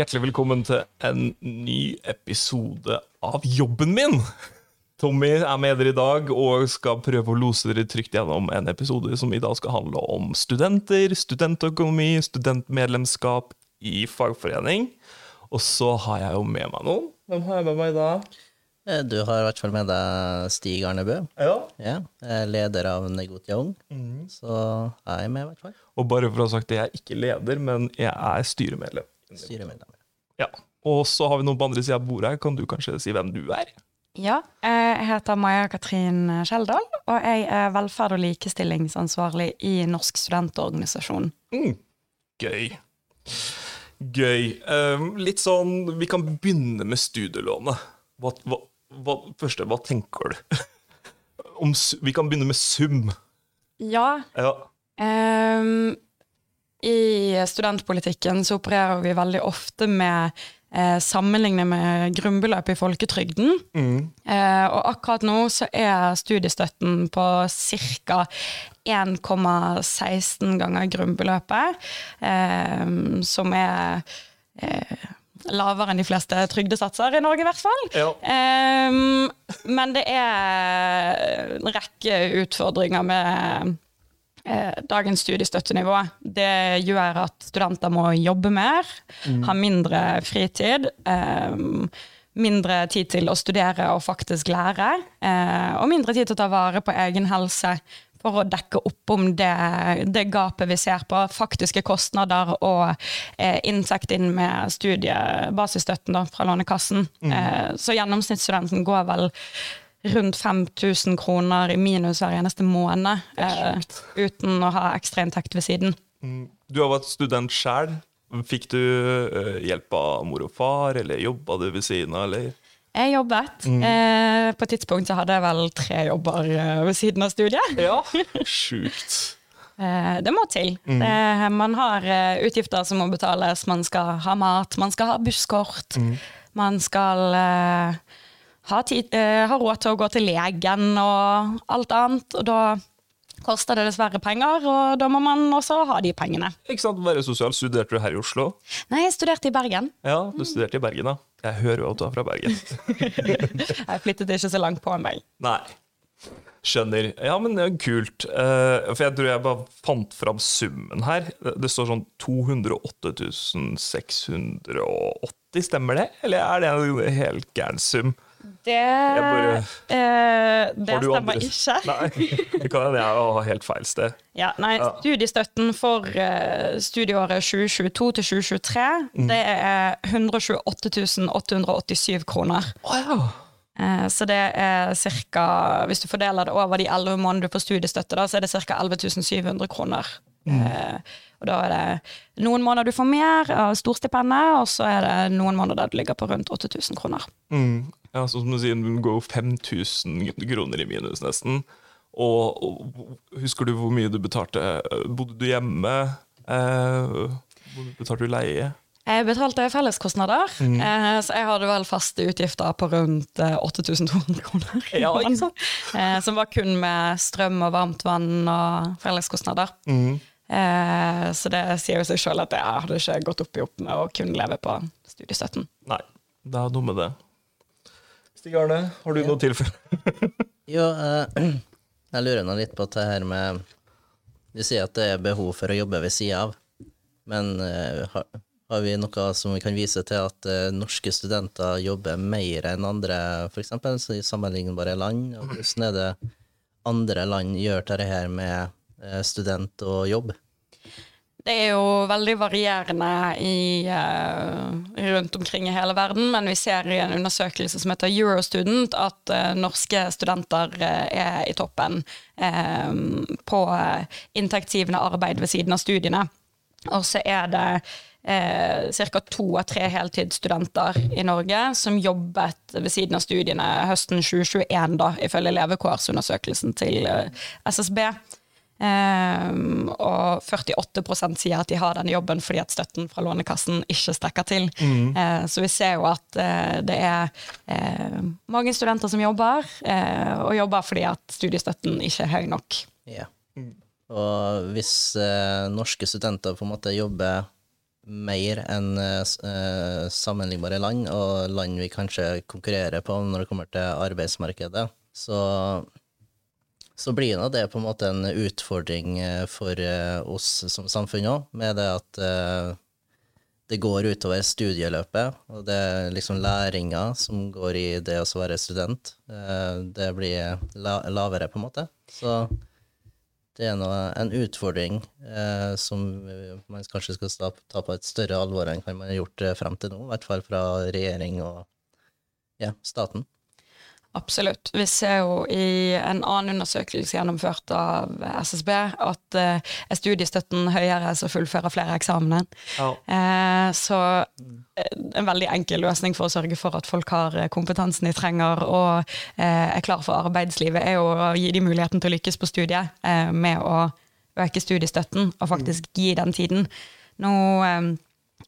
Hjertelig velkommen til en ny episode av jobben min. Tommy er med dere i dag og skal prøve å lose dere trygt gjennom en episode som i dag skal handle om studenter, studentøkonomi, studentmedlemskap i fagforening. Og så har jeg jo med meg noen. Hvem har jeg med meg da? dag? Du har i hvert fall med deg Stig Arnebø. Ja. Ja, jeg er leder av Negotia Ung, Mm. så jeg er med, i hvert fall. Og bare for å ha sagt det, jeg er ikke leder, men jeg er styremedlem. Styremedlem. Ja. Og så har vi noen på andre sida av bordet her. Kan du kanskje si hvem du er? Ja, jeg heter Maja Katrin Skjeldal, og jeg er velferd- og likestillingsansvarlig i Norsk studentorganisasjon. Mm. Gøy. Gøy. Ehm, litt sånn Vi kan begynne med studielånet. Hva, hva, hva, første, hva tenker du? Om, vi kan begynne med sum. Ja, Ja. ehm, i studentpolitikken så opererer vi veldig ofte med eh, sammenligne med grunnbeløpet i folketrygden. Mm. Eh, og akkurat nå så er studiestøtten på ca. 1,16 ganger grunnbeløpet, eh, som er eh, lavere enn de fleste trygdesatser i Norge, i hvert fall. Ja. Eh, men det er en rekke utfordringer med dagens studiestøttenivå. Det gjør at studenter må jobbe mer, ha mindre fritid. eh, mindre tid til å studere og faktisk lære, eh, og mindre tid til å ta vare på egen helse for å dekke opp om det, det gapet vi ser på faktiske kostnader og eh, inntekt inn med studiebasisstøtten da, fra Lånekassen. Eh, så gjennomsnittsstudenten går vel rundt 5000 kroner i minus hver eneste måned eh, uten å ha ekstrainntekt ved siden. Mm. Du har vært student sjøl. Fikk du eh, hjelp av mor og far, eller jobba du ved siden av, eller? Jeg jobbet. Eh, på et tidspunkt så hadde jeg vel tre jobber eh, ved siden av studiet. Ja. Sjukt. Eh, det må til. Det, man har utgifter som må betales. Man skal ha mat, man skal ha busskort. Man skal eh, ha, tid, eh, har råd til å gå til legen og alt annet. Og da koster det dessverre penger, og da må man også ha de pengene. Ikke sant, Være sosial. Studerte du her i Oslo? Nei, jeg studerte i Bergen. Ja, du studerte i Bergen, da. Jeg hører jo at du er fra Bergen. Jeg flyttet ikke så langt på en vei. Nei. Skjønner. Ja, men det er kult. Eh, for jeg tror jeg bare fant fram summen her. Det det står sånn 208 680, stemmer det? Eller er det en helt gæren sum? Det, bare- eh, det stemmer andre- ikke. Nei, det kan hende jeg har helt feil sted. Ja, nei, Studiestøtten for uh, studieåret 2022 til 2023, det er 128 887 kroner. Wow. Eh, så det er ca. Hvis du fordeler det over de 11 månedene du får studiestøtte, da, så er det ca. 11 700 kroner. Eh, og da er det noen måneder du får mer av storstipendet, og så er det noen måneder der du ligger på rundt 8000 kroner. Mm. Ja, sånn som du sier, Den går jo 5000 kroner i minus nesten. Og, og husker du hvor mye du betalte? Bodde du hjemme? Eh, betalte du leie? Jeg betalte felleskostnader, eh, så jeg hadde vel faste utgifter på rundt eh, 8200 kroner. Ja, ikke sant? Eh, som var kun med strøm og varmt vann og felleskostnader. Mm. Eh, så det sier jo seg sjøl at jeg hadde ikke gått opp i opp med å kun leve på studiestøtten. Nei, det er noe med det. Stig Arne, har du noe tilfelle? Jo, eh, jeg lurer nå litt på det her med Du sier at det er behov for å jobbe ved sida av, men eh, har, har vi noe som vi kan vise til at eh, norske studenter jobber mer enn andre, f.eks. i sammenlignbare land? Og hvordan er det andre land gjør dette her med student og jobb? Det er jo veldig varierende i, eh, rundt omkring i hele verden, men vi ser i en undersøkelse som heter Eurostudent at eh, norske studenter eh, er i toppen på inntektsgivende arbeid ved siden av studiene. Og så er det eh, ca. to av tre heltidsstudenter i Norge som jobbet ved siden av studiene høsten 2021, da, ifølge levekårsundersøkelsen til eh, SSB. Um, og 48% sier at de har denne jobben fordi at støtten fra Lånekassen ikke strekker til. Eh, så vi ser jo at uh, det er uh, mange studenter som jobber, eh, og jobber fordi at studiestøtten ikke er høy nok. Ja. Og hvis eh, norske studenter på en måte jobber mer enn sammenlignbare land, og land vi kanskje konkurrerer på når det kommer til arbeidsmarkedet, så, så blir nå det på en måte en utfordring eh, for eh, oss som samfunn òg, med det at eh, det går utover studieløpet, og det er liksom læringa som går i det å være student. Det blir lavere, på en måte. Så det er noe, en utfordring som man kanskje skal ta på et større alvor enn man har gjort frem til nå, i hvert fall fra regjering og ja, staten. Absolutt. Vi ser jo i en annen undersøkelse gjennomført av SSB at eh, er studiestøtten høyere, så fullfører flere eksamener. Oh. Eh, så eh, en veldig enkel løsning for å sørge for at folk har eh, kompetansen de trenger og eh, er klar for arbeidslivet, er jo å gi dem muligheten til å lykkes på studiet eh, med å øke studiestøtten og faktisk gi den tiden. Nå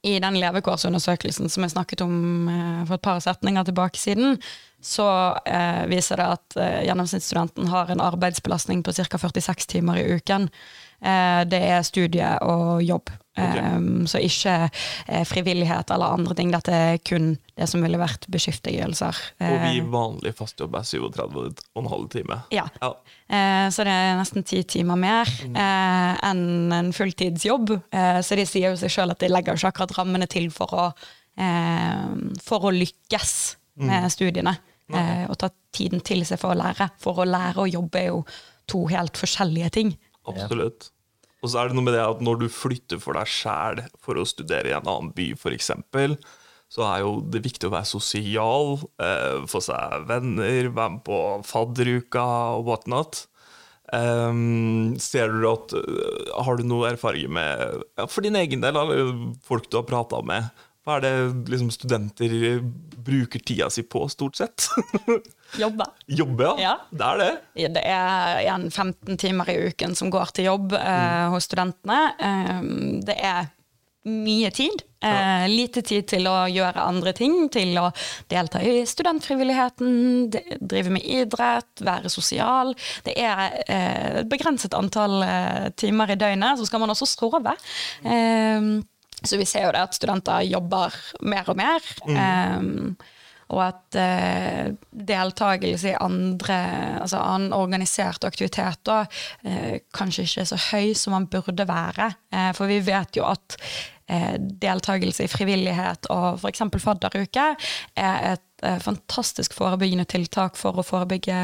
i den levekårsundersøkelsen som jeg snakket om eh, for et par setninger tilbake siden, så eh, viser det at eh, gjennomsnittsstudenten har en arbeidsbelastning på ca. 46 timer i uken. Eh, det er studie og jobb. Eh, så ikke eh, frivillighet eller andre ting. Dette er kun det som ville vært beskyttergjørelser. Og vi Eh, vanlig fastjobb er 37,5 timer. ja. Ja. Så det er nesten ti timer mer eh, enn en fulltidsjobb. Så de sier jo seg sjøl at de legger ikke akkurat rammene til for å, eh, for å lykkes med studiene. Og ta tiden til seg for å lære. For å lære og jobbe er jo to helt forskjellige ting. Absolutt. Og så er det noe med det at når du flytter for deg sjæl for å studere i en annen by, f.eks., så er jo det viktig å være sosial, eh, få seg venner, være med på fadderuka og whatnot. Um, ser du at eh, Har du noe erfaring med ja, For din egen del, eller folk du har prata med? Hva er det liksom studenter bruker tida si på, stort sett? Jobbe. Jobbe, ja. Ja. Det er det. Det er igjen 15 timer i uken som går til jobb eh, hos studentene. Eh, det er mye tid. Eh, lite tid til å gjøre andre ting. Til å delta i studentfrivilligheten, de- drive med idrett, være sosial. Det er eh, et begrenset antall eh, timer i døgnet. Så skal man også sove. Eh, så vi ser jo det at studenter jobber mer og mer. Eh, og at eh, deltakelse i andre, altså annen organisert aktivitet da, eh, kanskje ikke er så høy som man burde være. Eh, for vi vet jo at eh, deltakelse i frivillighet og f.eks. fadderuke er et eh, fantastisk forebyggende tiltak for å forebygge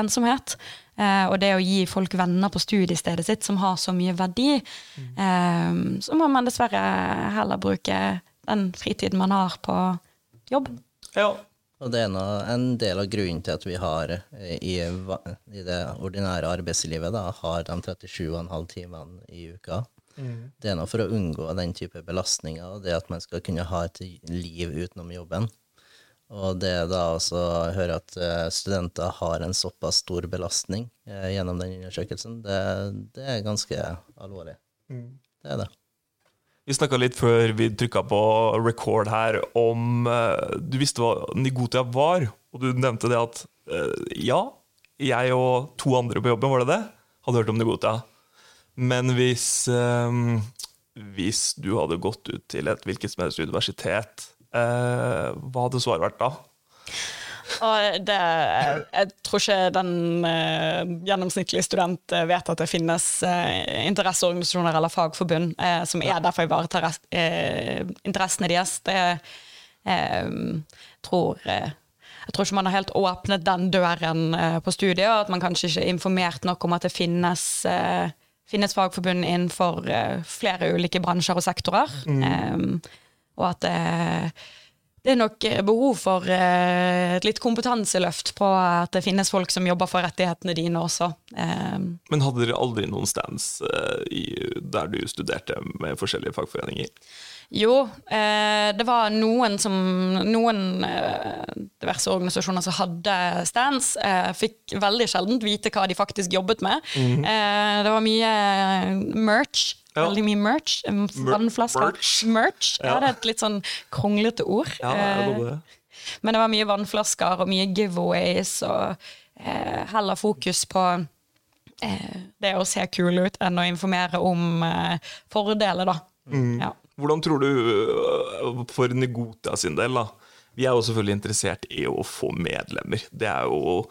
ensomhet. Eh, og det å gi folk venner på studiestedet sitt som har så mye verdi, eh, så må man dessverre heller bruke den fritiden man har på jobb. Ja. Og det er en del av grunnen til at vi har eh, i, i det ordinære arbeidslivet da, har de 37,5 timene i uka. Det er nå for å unngå den type belastninger, og det at man skal kunne ha et liv utenom jobben. Og det da også å høre at eh, studenter har en såpass stor belastning eh, gjennom den undersøkelsen, det, det er ganske alvorlig. Det er det. Vi snakka litt før vi trykka på record her om eh, Du visste hva Nigotia var, og du nevnte det at eh, ja, jeg og to andre på jobben, var det det? Hadde hørt om Nigotia. Men hvis eh, Hvis du hadde gått ut til et hvilket som helst universitet, hva hadde svaret vært da? Og det, jeg tror ikke den eh, gjennomsnittlige student eh, vet at det finnes eh, interesseorganisasjoner eller fagforbund eh, som er der for å ivareta eh, interessene deres. Det eh, tror jeg tror ikke man har helt åpnet den døren på studiet, og at man kanskje ikke er informert nok om at det finnes, finnes fagforbund innenfor flere ulike bransjer og sektorer. Eh, og at det det er nok eh, behov for eh, et litt kompetanseløft på at det finnes folk som jobber for rettighetene dine også. Eh, Men hadde dere aldri noen stands eh, der du studerte med forskjellige fagforeninger? Jo, eh, det var noen som Noen eh, diverse organisasjoner som hadde stands, eh, fikk veldig sjelden vite hva de faktisk jobbet med. eh, det var mye merch. Ja. Veldig mye merch. eh, Vannflasker. merch. merch. Ja. Ja. det er et litt sånn kronglete ord. Ja, jeg Eh, det. Men det var mye vannflasker og mye giveaways, og eh, heller fokus på eh, det å se kul ut enn å informere om eh, fordeler, da. Ja. Hvordan tror du øh, for Negotia sin del, da? Vi er jo selvfølgelig interessert i å få medlemmer. Det er jo,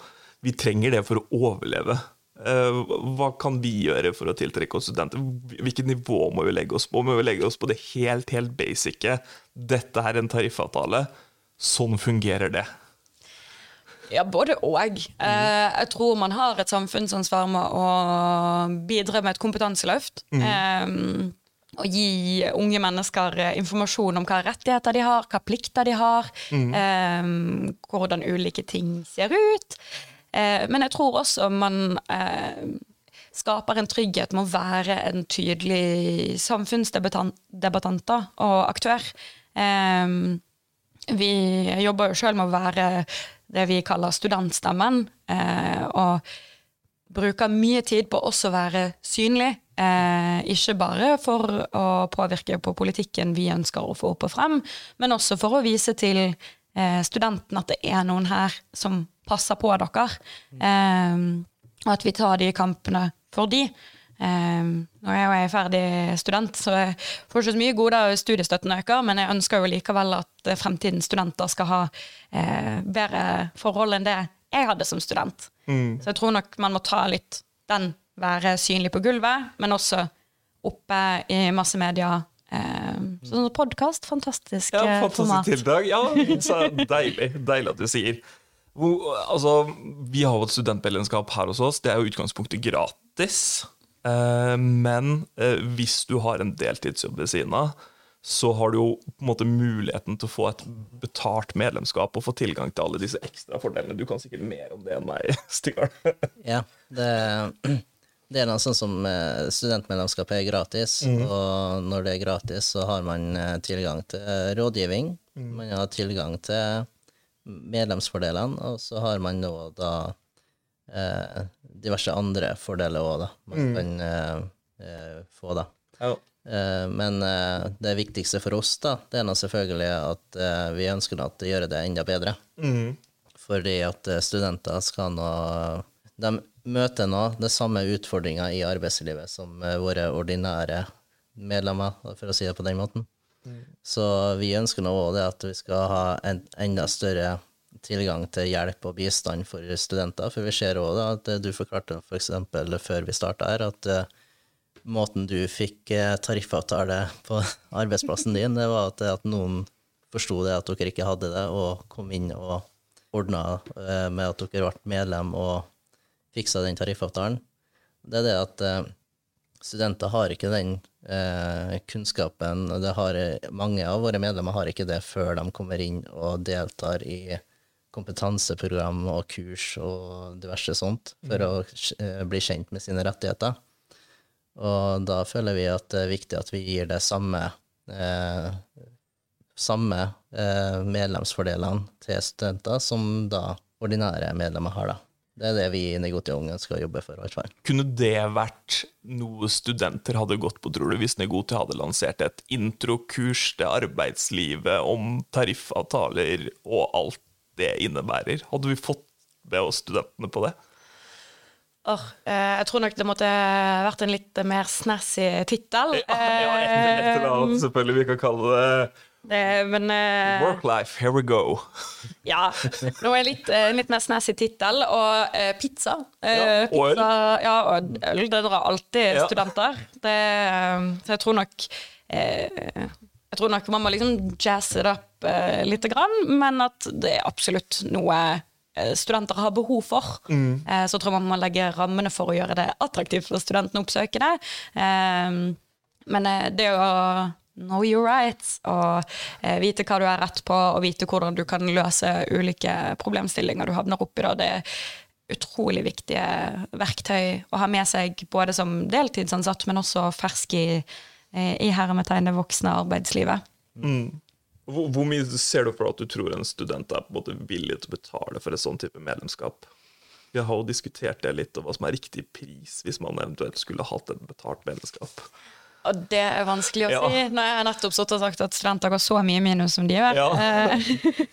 vi trenger det for å overleve. Eh, Hva kan vi gjøre for å tiltrekke oss studenter? Hvilket nivå må vi legge oss på? Må vi legge oss på det helt, helt basice? Dette er en tariffavtale. Sånn fungerer det. Ja, både og. Eh, jeg tror man har et samfunnsansvar med å bidra med et kompetanseløft. Eh, og gi unge mennesker eh, informasjon om hva rettigheter de har, hva plikter de har, eh, hvordan ulike ting ser ut. Eh, men jeg tror også man eh, skaper en trygghet med å være en tydelig samfunnsdebattant og aktør. Eh, vi jobber jo sjøl med å være det vi kaller studentstemmen, eh, og bruker mye tid på også å være synlig. Eh, ikke bare for å påvirke på politikken vi ønsker å få opp og frem, men også for å vise til eh, studentene at det er noen her som passer på dere. Eh, og at vi tar de kampene for de. Eh, nå er jo ferdig student, så jeg får ikke så mye gode av studiestøtten øker, men jeg ønsker jo likevel at fremtidens studenter skal ha eh, bedre forhold enn det jeg hadde som student. Så jeg tror nok man må ta litt den, være synlig på gulvet, men også oppe i massemedia. Eh, sånn podkast, fantastisk Ja, eh, fantastisk format. tiltak. Ja, så deilig. Deilig at du sier. Hvor, altså, vi har jo et studentmedlemskap her hos oss. Det er jo utgangspunktet gratis. Eh, men eh, hvis du har en deltidsjobb ved siden av, så har du jo på en måte muligheten til å få et betalt medlemskap og få tilgang til alle disse ekstra fordelene. Du kan sikkert mer om det enn meg, Stigard. Ja, det, det er noe sånn som eh, studentmedlemskapet er gratis, og når det er gratis, så har man eh, tilgang til eh, rådgivning, man har tilgang til medlemsfordelene, og så har man nå da eh, diverse andre fordeler òg, da, man kan eh, få, da. Ja. Eh, Men det viktigste for oss da, det er nå selvfølgelig at vi ønsker at det gjør det enda bedre. Fordi at studenter skal nå De møter nå det samme utfordringer i arbeidslivet som eh, våre ordinære medlemmer, for å si det på den måten. Så vi ønsker nå òg det at vi skal ha en enda større tilgang til hjelp og bistand for studenter. For vi ser òg at eh, du forklarte f.eks. For før vi starta her, at eh, måten du fikk tariffavtale på arbeidsplassen din, det var at, at noen forsto det at dere ikke hadde det, og kom inn og ordna med at dere ble medlem og fiksa den tariffavtalen. Det er det at eh, studenter har ikke den eh, kunnskapen, har, mange av våre medlemmer har ikke det før de kommer inn og deltar i kompetanseprogram og kurs og diverse sånt, for å eh, bli kjent med sine rettigheter. Og da føler vi at det er viktig at vi gir det samme eh, samme eh, medlemsfordelene til studenter som da ordinære medlemmer har, da. Det er det vi i Negotia Ungen skal jobbe for, hvert fall. Kunne det vært noe studenter hadde gått på, tror du, hvis Negotia hadde lansert et introkurs til arbeidslivet om tariffavtaler og alt det innebærer? Hadde vi fått med oss studentene på det? Eh, jeg tror nok det måtte vært en litt mer snazzy tittel. Ja, ja, et, et eller annet, selvfølgelig. Vi kan kalle det Eh, men eh, Work life, here we go. ja, nå er litt, en litt mer snazzy tittel. Og eh, pizza. Eh, Ja, og øl. pizza. Ja, og øl. Det drar alltid studenter. Det, eh, så jeg tror nok eh, Jeg tror nok man må liksom jazze det opp eh, lite grann, men at det er absolutt noe eh, studenter har behov for. Mm. Eh, så tror jeg man må legge rammene for å gjøre det attraktivt for studentene å oppsøke det. Eh, men eh, det å know your rights og eh, vite hva du er rett på, og vite hvordan du kan løse ulike problemstillinger du havner oppi, da, det er utrolig viktige verktøy å ha med seg både som deltidsansatt, men også fersk i, eh, i hermetegnet voksne arbeidslivet. Hvor, hvor mye ser du for at du tror en student er på en måte villig til å betale for et sånn type medlemskap? Vi har jo diskutert det litt, og hva som er riktig pris hvis man eventuelt skulle hatt et betalt medlemskap. Og det er vanskelig å Ja. si når jeg har nettopp stått og sagt at studenter går så mye minus som de gjør. Ja.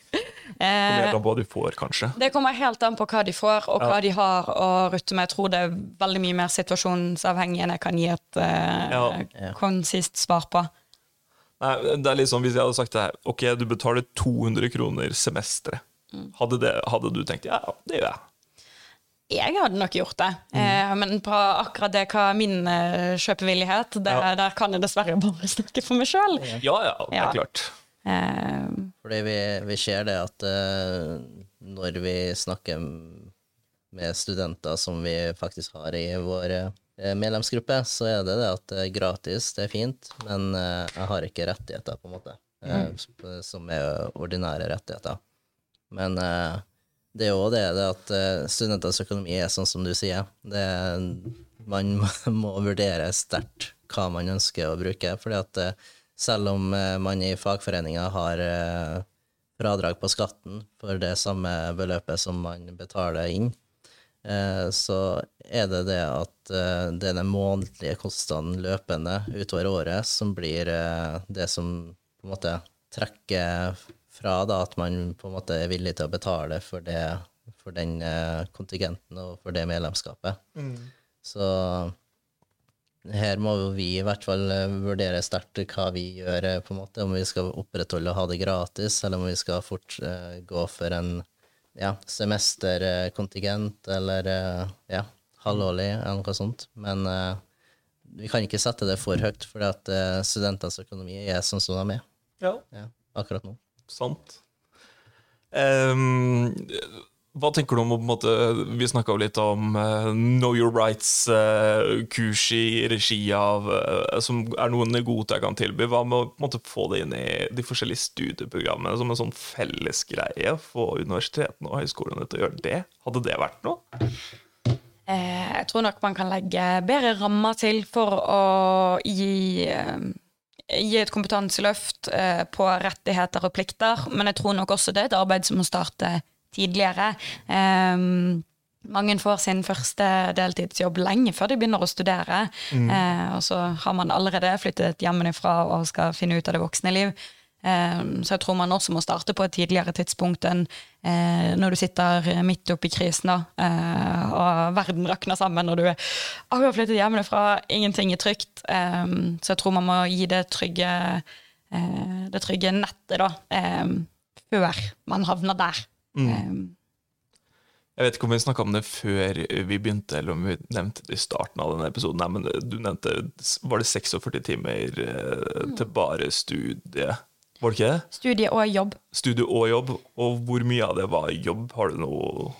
Eh, Kommer helt an på hva de får, kanskje. Det kommer helt an på hva de får, og hva Ja. de har å rutte med. Jeg tror det er veldig mye mer situasjonsavhengig enn jeg kan gi et eh, Ja. Ja. konsist svar på. Nei, det er liksom, Hvis jeg hadde sagt det her Ok, du betaler 200 kroner semesteret. Hadde, det- hadde du tenkt ja, ja, det gjør jeg. Jeg hadde nok gjort det, eh, men på akkurat det hva min eh, kjøpevillighet, det, Ja. der kan jeg dessverre bare snakke for meg sjøl. Ja, ja, det er Ja. klart. Eh, Fordi vi, vi ser det at uh, når vi snakker med studenter som vi faktisk har i vår medlemsgruppe, så er det det at det er gratis, det er fint, men eh, jeg har ikke rettigheter, på en måte, mm. som er ordinære rettigheter. Men eh, det er jo det, det at eh, studenters økonomi er sånn som du sier. Det, man må vurdere sterkt hva man ønsker å bruke, fordi at eh, selv om eh, man i fagforeninga har eh, fradrag på skatten for det samme beløpet som man betaler inn, eh, så er det det at eh, det er den månedlige kostnaden løpende utover året som blir eh, det som på en måte trekker fra da, at man på en måte er villig til å betale for, det, for den eh, kontingenten og for det medlemskapet. Så her må vi i hvert fall eh, vurdere sterkt hva vi gjør, eh, på en måte, om vi skal opprettholde å ha det gratis, eller om vi skal fort eh, gå for en ja, semesterkontingent eller eh, ja, halvårlig eller noe sånt. Men uh, vi kan ikke sette det for høyt, for at eh, studentenes økonomi er sånn som de er Ja, ja, akkurat nå. sant. Ehm, hva tenker du om måte, Vi snakka litt om uh, Know Your Rights-kurs i regi av uh, Som er noen Negota kan tilby. Hva med å måte få det inn i de forskjellige studieprogrammene som en sånn felles greie? Få universitetene og høyskolene til å gjøre det? Hadde det vært noe? Eh, jeg tror nok man kan legge bedre rammer til for å gi, eh, gi et kompetanseløft eh, på rettigheter og plikter, men jeg tror nok også det er et arbeid som må starte tidligere. Um, mange får sin første deltidsjobb lenge før de begynner å studere, eh, og så har man allerede flyttet hjemmefra og skal finne ut av det voksne liv. Eh, Så jeg tror man også må starte på et tidligere tidspunkt enn eh, når du sitter midt oppi krisen da, eh, og verden rakner sammen og du er akkurat flyttet hjemmefra, ingenting er trygt. Eh, Så jeg tror man må gi det trygge, eh, det trygge nettet da, eh, før man havner der. Eh, Jeg vet ikke om vi snakka om det før vi begynte, eller om vi nevnte det i starten av denne episoden. Nei, men du nevnte Var det 46 timer eh, til bare studie? Var det ikke det? Studie og jobb. Studie og jobb. Og hvor mye av det var jobb? Har du noe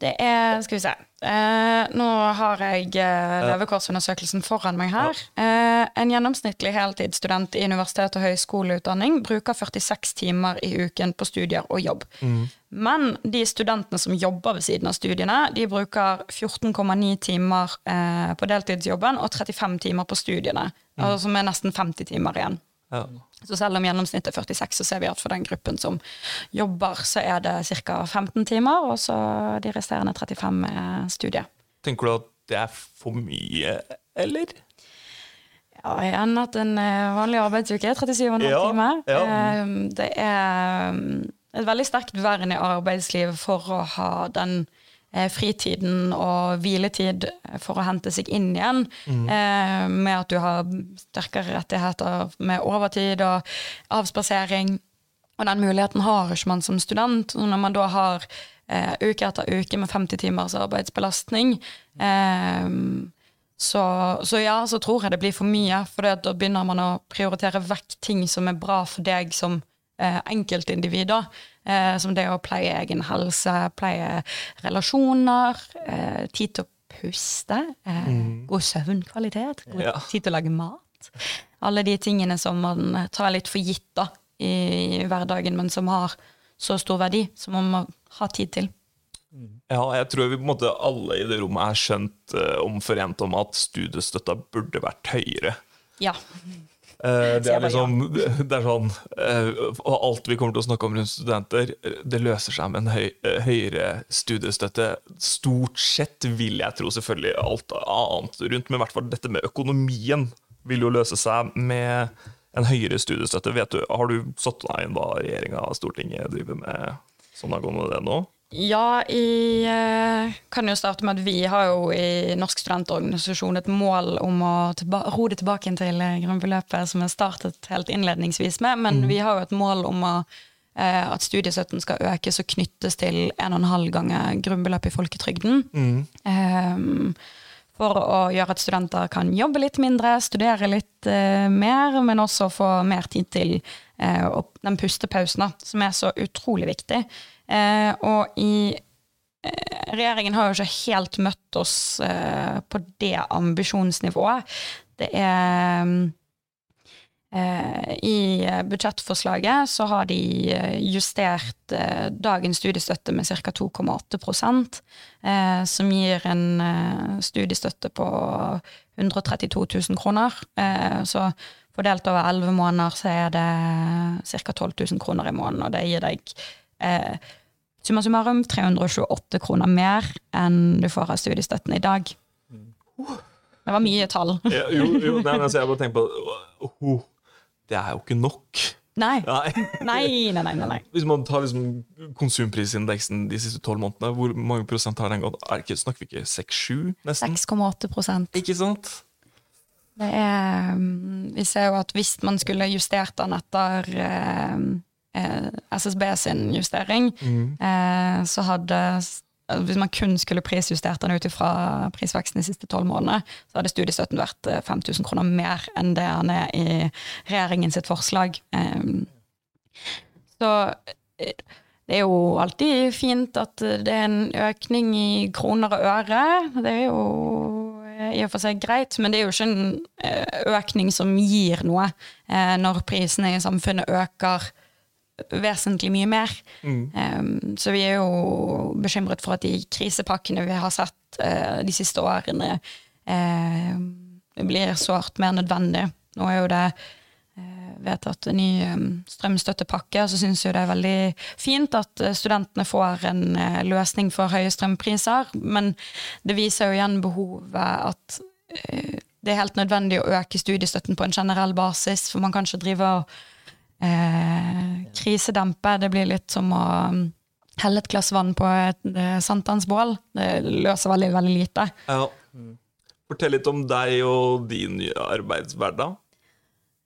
Det er Skal vi se. Eh, nå har jeg eh, levekårsundersøkelsen foran meg her. Eh, en gjennomsnittlig heltidsstudent i universitet- og høyskoleutdanning bruker 46 timer i uken på studier og jobb. Men de studentene som jobber ved siden av studiene, de bruker 14,9 timer eh, på deltidsjobben og 35 timer på studiene. Altså som er nesten 50 timer igjen. ja. Så selv om gjennomsnittet er 46, så ser vi at for den gruppen som jobber, så er det ca. 15 timer, og så de resterende 35 er studie. Tenker du at det er for mye, eller? Ja, igjen at en eh, vanlig arbeidsuke er 37,5 Ja, timer. ja. Eh, Det er mm, et veldig sterkt vern i arbeidslivet for å ha den eh, fritiden og hviletid for å hente seg inn igjen, eh, med at du har sterkere rettigheter med overtid og avspasering. Og den muligheten har ikke man som student. Når man da har eh, uke etter uke med 50 timers arbeidsbelastning, eh, så, så ja, så tror jeg det blir for mye. For da begynner man å prioritere vekk ting som er bra for deg som eh, enkeltindivid. Eh, som det å pleie egen helse, pleie relasjoner, eh, tid til å puste, eh, god søvnkvalitet, god Ja. tid til å lage mat. Alle de tingene som man tar litt for gitt da, i hverdagen, men som har så stor verdi, som man må ha tid til. Ja, jeg tror vi på en måte alle i det rommet er skjønt eh, omforent om at studiestøtta burde vært høyere. Ja. Eh, det, er liksom, det er sånn eh, Og alt vi kommer til å snakke om rundt studenter, det løser seg med en høy, eh, høyere studiestøtte. Stort sett vil jeg tro selvfølgelig alt annet rundt, men i hvert fall dette med økonomien vil jo løse seg med en høyere studiestøtte. Vet du, Har du satt deg inn hva regjeringa og Stortinget driver med sånn angående det nå? Ja, jeg eh, kan jo starte med at vi har jo i Norsk studentorganisasjon et mål om å tilba ro det tilbake til eh, grunnbeløpet som jeg startet helt innledningsvis med, men vi har jo et mål om å, eh, at studiestøtten skal økes og knyttes til 1,5 ganger grunnbeløpet i folketrygden. Ehm, for å gjøre at studenter kan jobbe litt mindre, studere litt eh, mer, men også få mer tid til eh, den pustepausen, da, som er så utrolig viktig. Eh, og i eh, Regjeringen har jo ikke helt møtt oss eh, på det ambisjonsnivået. Det er I budsjettforslaget så har de justert dagens studiestøtte med ca. 2,8 eh, som gir en studiestøtte på 132 000 kroner. Så fordelt over 11 måneder så er det ca. 12 000 kroner i måneden, og det gir deg eh, summa summarum 328 kroner mer enn du får av studiestøtten i dag. Det var mye tall. Ja, jo, jo, nei, altså, jeg bare tenker på oh, Det er jo ikke nok. Nei. Nei. Nei, nei, nei. Hvis man tar liksom konsumprisindeksen de siste tolv månedene, hvor mange prosent har den gått? Er det ikke, snakker vi ikke 6-7, nesten? 6,8 prosent. Ikke sant? Det er mm, Vi ser jo at hvis man skulle justert den etter eh, eh, SSB sin justering, eh, så hadde altså Hvis man kun skulle prisjustert den ut ifra prisveksten de siste tolv månedene, så hadde studiestøtten vært eh, 5000 kroner mer enn det han er i regjeringen sitt forslag. Eh, så eh, det er jo alltid fint at det er en økning i kroner og øre. Det er jo eh, i og for seg greit, men det er jo ikke en eh, økning som gir noe eh, når prisene i samfunnet øker vesentlig mye mer. Um, så vi er jo bekymret for at de krisepakkene vi har sett uh, de siste årene, uh, blir sårt mer nødvendig. Nå er jo det uh, vedtatt en ny um, strømstøttepakke, så syns jeg det er veldig fint at eh, studentene får en eh, løsning for høye strømpriser, men det viser jo igjen behovet at eh, det er helt nødvendig å øke studiestøtten på en generell basis, for man kan ikke drive og eh, krisedempe. Det blir litt som å um, helle et glass vann på et eh, sankthansbål. Det løser veldig, veldig lite. Ja. Fortell litt om deg og din arbeidshverdag.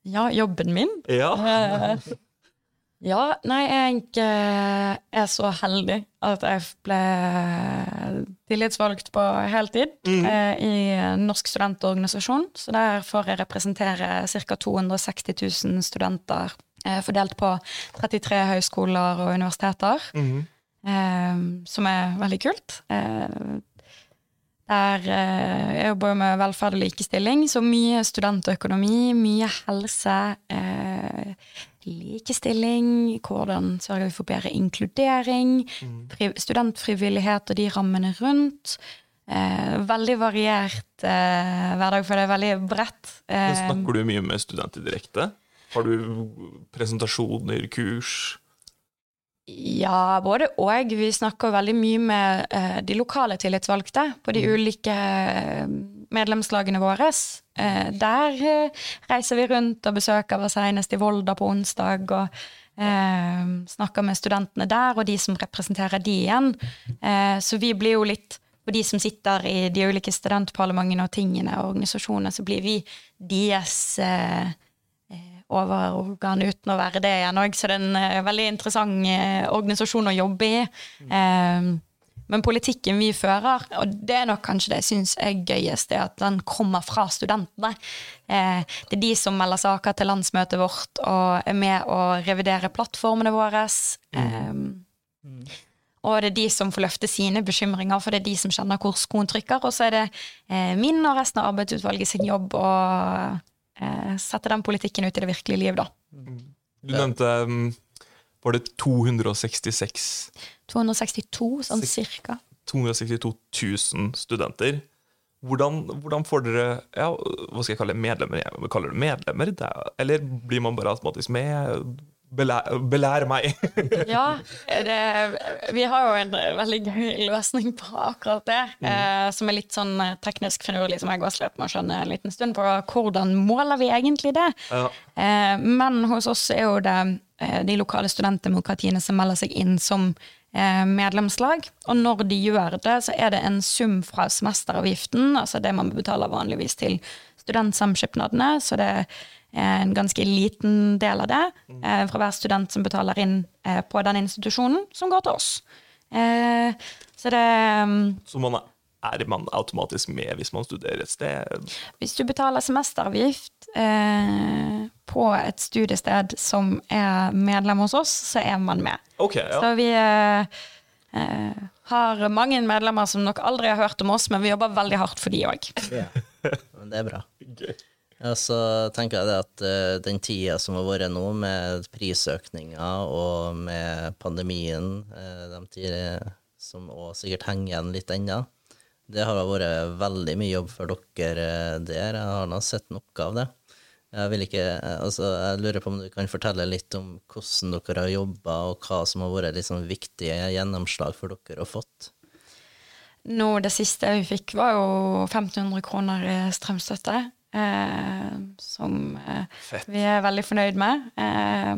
Ja, jobben min. Ja. Eh, ja, nei, jeg eh, er så heldig at jeg ble tillitsvalgt på heltid eh, i Norsk studentorganisasjon. Så der får jeg representere ca. 260 000 studenter fordelt på 33 høyskoler og universiteter. eh, som er veldig kult. Eh, der eh, jeg jobber med velferd og likestilling, så mye studentøkonomi, mye helse, eh, likestilling, hvordan sørger vi for bedre inkludering, fri, studentfrivillighet og de rammene rundt. Eh, veldig variert eh, hverdag, for det er veldig bredt. Eh, Snakker du mye med studenter direkte? Har du presentasjoner, kurs? Ja, både og. Vi snakker veldig mye med eh, de lokale tillitsvalgte på de ulike eh, medlemslagene våre. Eh, der eh, reiser vi rundt og besøker var senest i Volda på onsdag. og eh, snakker med studentene der, og de som representerer de igjen. Eh, så vi blir jo litt og de som sitter i de ulike studentparlamentene og tingene og organisasjonene, så blir vi deres eh, overorgan uten å være det igjen òg, så det er en uh, veldig interessant uh, organisasjon å jobbe i. Um, men politikken vi fører, og det er nok kanskje det jeg syns er gøyest, er at den kommer fra studentene. Eh, det er de som melder saker til landsmøtet vårt og er med å revidere plattformene våre. Eh, og det er de som får løfte sine bekymringer, for det er de som kjenner hvor skoen trykker. Og så er det eh, min og resten av arbeidsutvalget sin jobb å eh, sette den politikken ut i det virkelige liv, da. Du nevnte um, Var det 266 262, sånn cirka. 262 000 studenter. Hvordan, hvordan får dere ja, hva skal jeg kalle det, medlemmer? Jeg kaller det medlemmer, er, eller blir man bare automatisk med? Belær, belære meg! Ja, det, vi har jo en veldig gøy løsning på akkurat det, eh, som er litt sånn eh, teknisk finurlig, som jeg har slitt med å skjønne en liten stund på. Hvordan måler vi egentlig det? Ja. Eh, men hos oss er jo det eh, de lokale studentdemokratiene som melder seg inn som eh, medlemslag. Og når de gjør det, så er det en sum fra semesteravgiften, altså det man betaler vanligvis til studentsamskipnadene, så det er en ganske liten del av det eh, fra hver student som betaler inn eh, på den institusjonen, som går til oss. Eh, så det um, Så man er, er man automatisk med hvis man studerer et sted? Hvis du betaler semesteravgift eh, på et studiested som er medlem hos oss, så er man med. Okay, ja. Så vi eh, eh, har mange medlemmer som nok aldri har hørt om oss, men vi jobber veldig hardt for de òg. Ja. Men det er bra. Gøy. Ja, så tenker jeg det at uh, den tida som har vært nå, med prisøkninger og med pandemien, uh, de tider som også sikkert henger igjen litt ennå, det har vært veldig mye jobb for dere eh, der. Jeg har nå sett noe av det. Jeg ikke, altså jeg lurer på om du kan fortelle litt om hvordan dere har jobba, og hva som har vært liksom viktige gjennomslag for dere å fått. Nå, det siste vi fikk, var jo 1500 kroner strømstøtte. Eh, som eh, vi er veldig fornøyd med. Eh,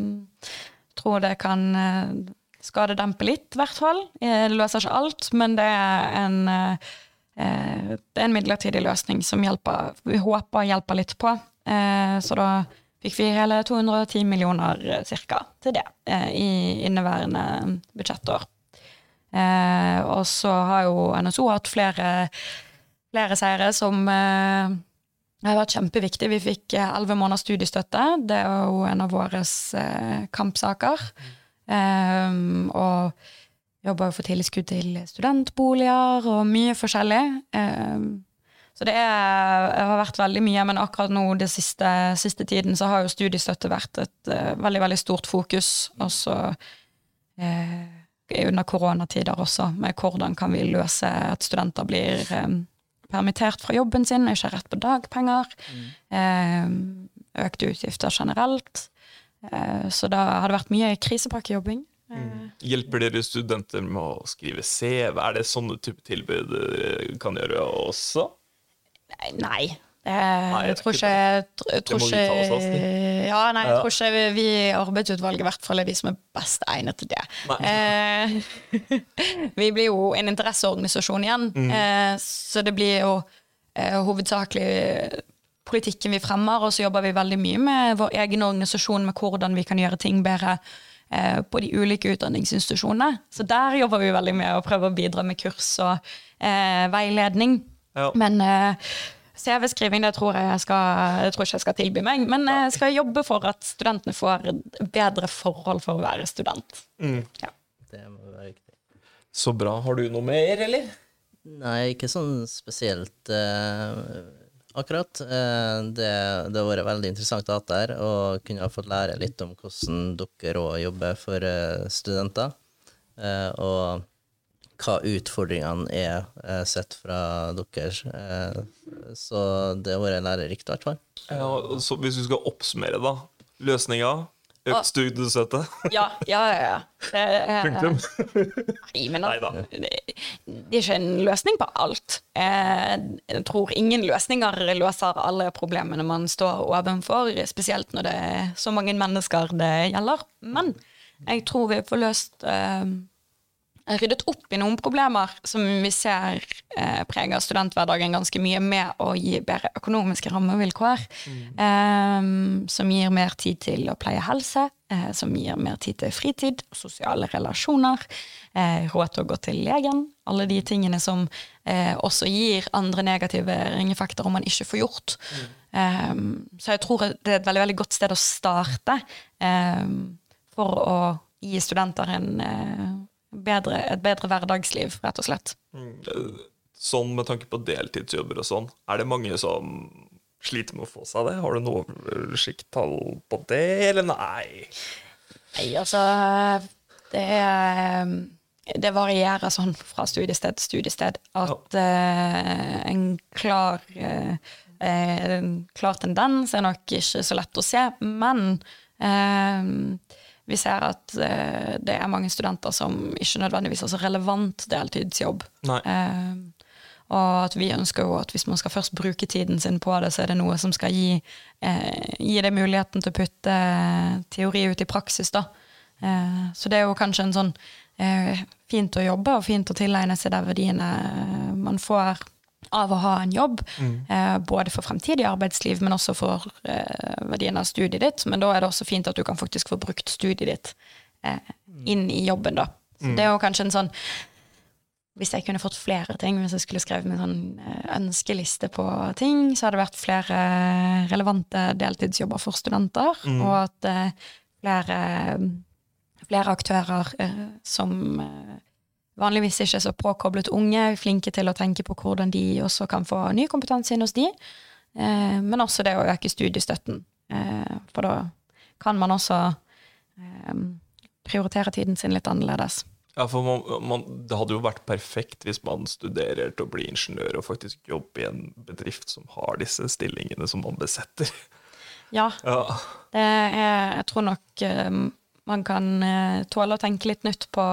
tror det kan eh, skadedempe litt, i hvert fall. Eh, Det løser ikke alt, men det er en eh, det er en midlertidig løsning som hjelper, vi håper hjelper litt på. Eh, så da fikk vi hele 210 millioner cirka til det i inneværende budsjettår. Eh, og så har jo NSO hatt flere, flere seire som eh, har vært kjempeviktig. Vi fikk elleve måneders studiestøtte. Det er jo en av våre eh, kampsaker. Um, og jobber jo for tilskudd til studentboliger og mye forskjellig. Um, så det, er, det har vært veldig mye, men akkurat nå den siste, siste tiden så har jo studiestøtte vært et uh, veldig, veldig stort fokus. Og så uh, under koronatider også, med hvordan kan vi løse at studenter blir eh, permittert fra jobben sin, ikke har rett på dagpenger. Eh, økte utgifter generelt. Eh, så da har det vært mye krisepakkejobbing. Mm. Hjelper dere studenter med å skrive CV? Er det sånne type tilbud dere kan gjøre også? Nei. Det, Nei, jeg tror ikke, jeg jeg tror ikke Ja, nei, jeg tror ikke vi, i arbeidsutvalget i hvert fall er de som er best egnet til det. Eh, vi blir jo en interesseorganisasjon igjen, Mm. eh, så det blir jo eh, hovedsakelig politikken vi fremmer, og så jobber vi veldig mye med vår egen organisasjon med hvordan vi kan gjøre ting bedre eh, på de ulike utdanningsinstitusjonene. Så der jobber vi veldig med å prøve å bidra med kurs og eh, veiledning. Ja. Men eh, CV-skriving det tror jeg, jeg skal, jeg tror ikke jeg skal tilby meg. Men jeg skal jobbe for at studentene får bedre forhold for å være student. Ja. Det må være riktig. Så bra. Har du noe mer, eller? Nei, ikke sånn spesielt eh, akkurat. Eh, det, det har vært veldig interessant å ha der, og kunne ha fått lære litt om hvordan dere òg jobber for eh, studenter. Eh, og hva utfordringene er eh, sett fra deres. Eh, så det har vært lærerikt, i hvert fall. Ja, så hvis du skal oppsummere, da. Løsninga? Ah. Økt studiestøtte? Ja, ja, ja. ja. Er, Punktum. Nei, men det, det er ikke en løsning på alt. Eh, Jeg tror ingen løsninger løser alle problemene man står ovenfor, spesielt når det er så mange mennesker det gjelder. Men jeg tror vi får løst eh, ryddet opp i noen problemer som vi ser eh, preger studenthverdagen ganske mye, med å gi bedre økonomiske rammevilkår. Eh, som gir mer tid til å pleie helse, eh, som gir mer tid til fritid, sosiale relasjoner, eh, råd til å gå til legen. Alle de tingene som eh, også gir andre negative ringeffekter om man ikke får gjort. Eh, så jeg tror det er et veldig, veldig godt sted å starte for å gi studenter en bedre, et bedre hverdagsliv, rett og slett. Sånn med tanke på deltidsjobber og sånn, er det mange som sliter med å få seg det? Har du noe oversikttall på det, eller nei? Nei, altså Det er det varierer sånn fra studiested til studiested at eh, en klar uh, eh, en klar tendens er nok ikke så lett å se, men eh, vi ser at eh, det er mange studenter som ikke nødvendigvis har så relevant deltidsjobb. Eh, Og at vi ønsker jo at hvis man skal først bruke tiden sin på det, så er det noe som skal gi, eh, gi deg muligheten til å putte teori ut i praksis, da. Eh, så det er jo kanskje en sånn eh, fint å jobbe og fint å tilegne seg de verdiene man får av å ha en jobb. Eh, både for fremtidig arbeidsliv, men også for eh, verdien av studiet ditt. Men da er det også fint at du kan faktisk få brukt studiet ditt eh, inn i jobben, da. Så det er jo kanskje en sånn hvis jeg kunne fått flere ting, hvis jeg skulle skrevet min sånn eh, ønskeliste på ting, så hadde det vært flere relevante deltidsjobber for studenter, og at eh, flere, flere aktører eh, som vanligvis ikke så påkoblet unge, flinke til å tenke på hvordan de også kan få ny kompetanse inn hos de, eh, men også det å øke studiestøtten. Eh, for da kan man også eh, prioritere tiden sin litt annerledes. Ja, for man, man, Det hadde jo vært perfekt hvis man studerer til å bli ingeniør og faktisk jobbe i en bedrift som har disse stillingene som man besetter. Ja, Ja, det er, jeg tror nok eh, man kan eh, tåle å tenke litt nytt på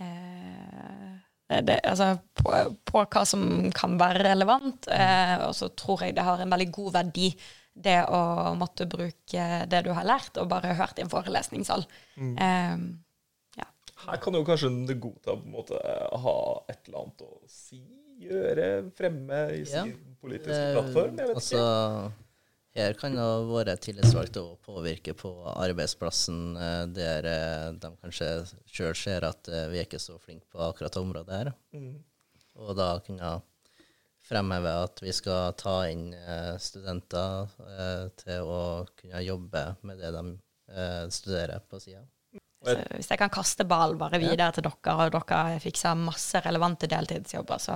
det, altså, på, på hva som kan være relevant. Eh, og så tror jeg det har en veldig god verdi, det å måtte bruke det du har lært, og bare hørt i en forelesningssal. Eh, Her kan jo kanskje det godta på en måte ha et eller annet å si, gjøre, fremme i Ja. sin politiske Eh, plattform. Jeg vet altså, her kan da våre tillitsvalgte òg påvirke på arbeidsplassen, eh, der eh, de kanskje sjøl ser at eh, vi er ikke så flinke på akkurat det området her. Mm. Og da kunne fremheve at vi skal ta inn studenter til å kunne jobbe med det de studerer på sida. så hvis jeg kan kaste ball bare videre til dere, og dere fikser masse relevante deltidsjobber, så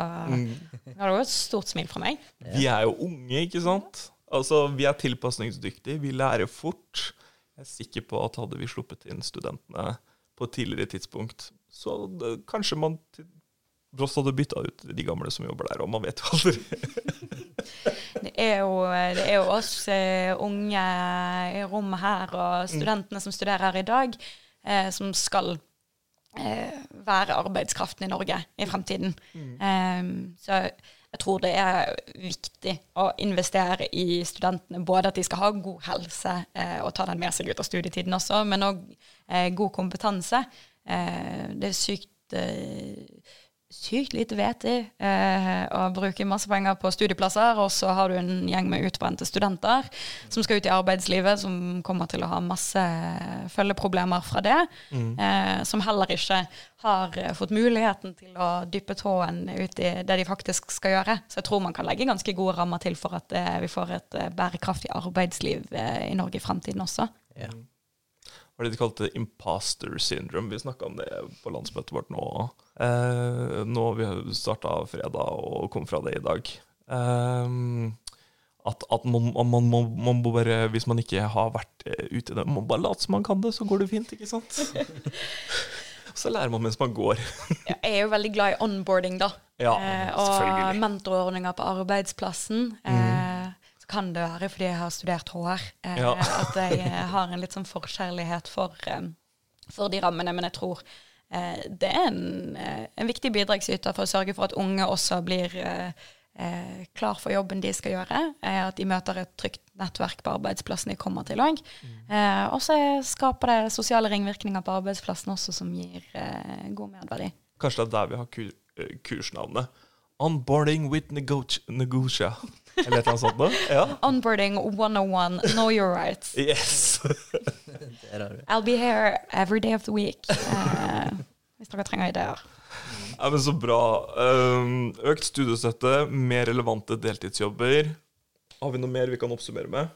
har det jo et stort smil fra meg. Vi er jo unge, ikke sant? Altså, Vi er tilpasningsdyktige, vi lærer fort. Jeg er sikker på at hadde vi sluppet inn studentene på et tidligere tidspunkt, så det, kanskje man Bross hadde bytta ut de gamle som jobber der, og man vet jo aldri. Det er jo, det er jo oss eh, unge i rommet her, og studentene som studerer her i dag, eh, som skal eh, være arbeidskraften i Norge i fremtiden. Eh, så jeg tror det er viktig å investere i studentene. Både at de skal ha god helse eh, og ta den med seg ut av studietiden også, men òg eh, god kompetanse. Eh, det er sykt eh, sykt lite vettig eh, å bruke masse penger på studieplasser, og så har du en gjeng med utbrente studenter som skal ut i arbeidslivet, som kommer til å ha masse følgeproblemer fra det, eh, som heller ikke har eh, fått muligheten til å dyppe tåen ut i det de faktisk skal gjøre. Så jeg tror man kan legge ganske gode rammer til for at eh, vi får et eh, bærekraftig arbeidsliv eh, i Norge i fremtiden også. Ja. Hva er det de kalte imposter syndrome? Vi snakka om det på landsmøtet vårt nå. Eh, nå har vi starta fredag og kom fra det i dag. Eh, at at man, man, man, man må bare, hvis man ikke har vært eh, ute i det, man bare late som man kan det, så går det fint, ikke sant? så lærer man mens man går. Jeg er jo veldig glad i onboarding, da. Ja, eh, og mentorordninger på arbeidsplassen. Eh, så kan det være fordi jeg har studert HR, eh, Ja. at jeg eh, har en litt sånn forkjærlighet for, eh, for de rammene. Men jeg tror eh, det er en, en viktig bidragsyter for å sørge for at unge også blir eh, klar for jobben de skal gjøre. Eh, at de møter et trygt nettverk på arbeidsplassen de kommer til òg. Eh, og så skaper det sosiale ringvirkninger på arbeidsplassen også som gir god medverdi. Kanskje det er der vi har kursnavnet. Onboarding with negotia. Eller et eller annet sånt noe. Ja. Onboarding 101, know your rights. Yes! Der har du. I'll be here every day of the week. Uh, hvis dere trenger ideer. Ja, men Så bra. Um, økt studiestøtte, mer relevante deltidsjobber. Har vi noe mer vi kan oppsummere med?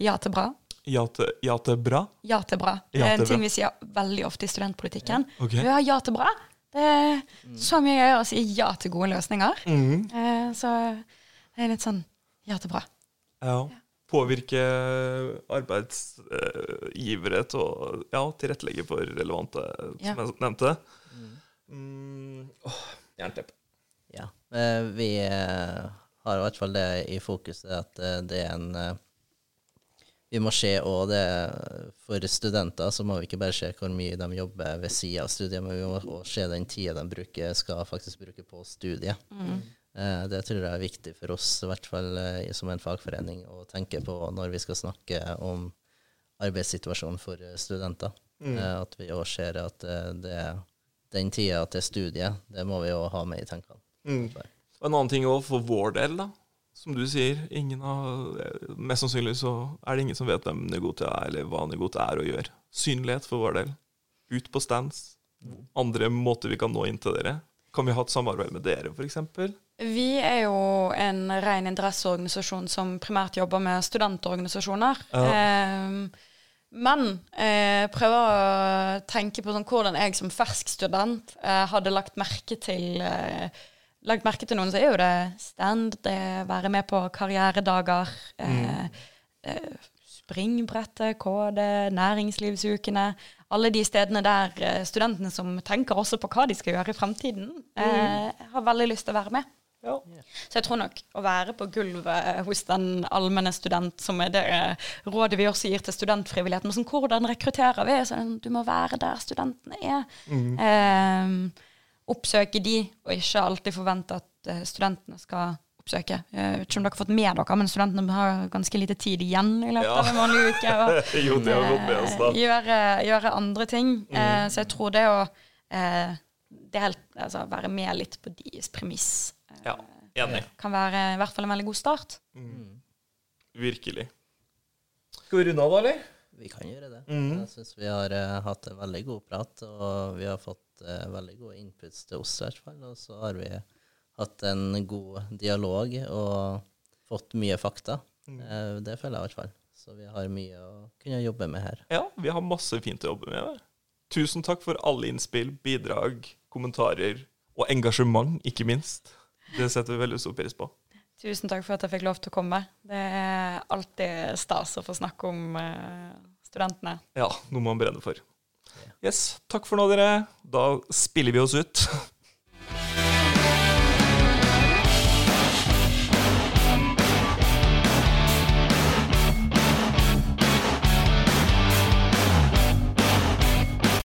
Ja til bra. Ja til, ja til bra? Ja til bra. Det er en ting vi sier veldig ofte i studentpolitikken. Ja, ja til bra. Det er så mye gøyere å si ja til gode løsninger. Mm. Eh, så det er litt sånn ja til bra. Ja. Påvirke arbeidsgivere til å ja, tilrettelegge for relevante, Ja. som jeg nevnte. Mm, åh, Jernteppe. Ja. Eh, Vi eh, har i hvert fall det i fokuset at det er en Vi må se òg det For studenter så må vi ikke bare se hvor mye de jobber ved sida av studiet, men vi må òg se den tida de bruker, skal faktisk bruke på studiet. Mm. det tror jeg er viktig for oss, i hvert fall eh, som en fagforening, å tenke på når vi skal snakke om arbeidssituasjonen for eh, studenter. Mm. at vi òg ser at eh, det, den tida til studiet, det må vi òg ha med i tankene. Og en annen ting òg for vår del, da. Som du sier, ingen har, mest sannsynlig så er det ingen som vet hvem Negotia er, eller hva Negotia er å gjøre. Synlighet for vår del. Ut på stands. Andre måter vi kan nå inn til dere. Kan vi ha et samarbeid med dere, f.eks.? Vi er jo en ren interesseorganisasjon som primært jobber med studentorganisasjoner. Eh, men eh, prøver å tenke på sånn, hvordan jeg som fersk student eh, hadde lagt merke til eh, lagt merke til noen, så er jo det stand, det være med på karrieredager, mm. eh, springbrettet, KD, næringslivsukene. Alle de stedene der eh, studentene som tenker også på hva de skal gjøre i fremtiden, eh, har veldig lyst til å være med. Ja. Så jeg tror nok å være på gulvet hos den allmenne student, som er det eh, rådet vi også gir til studentfrivilligheten, men som hvordan rekrutterer vi? Så du må være der studentene er. Eh, oppsøke de, og ikke alltid forvente at eh, studentene skal oppsøke. Jeg vet ikke om dere har fått med dere, men studentene har ganske lite tid igjen i løpet Ja. av en vanlig uke. Og, jo, det har gått med oss, da. eh, gjøre, gjøre andre ting. Eh, så jeg tror det å eh, delt, altså, være med litt på deres premiss eh, Ja, enig. kan være i hvert fall en veldig god start. Virkelig. Skal vi runde av, da, eller? Vi kan gjøre det. Mm. Jeg syns vi har uh, hatt en veldig god prat, og vi har fått eh, veldig gode inputs til oss, i hvert fall. Og så har vi hatt en god dialog og fått mye fakta. Mm. Eh, det føler jeg i hvert fall. Så vi har mye å kunne jobbe med her. Ja, vi har masse fint å jobbe med. Tusen takk for alle innspill, bidrag, kommentarer og engasjement, ikke minst. Det setter vi veldig stor pris på. Tusen takk for at jeg fikk lov til å komme. Det er alltid stas å få snakke om eh, studentene. Ja, noe man brenner for. Yes, takk for nå, dere. Da spiller vi oss ut.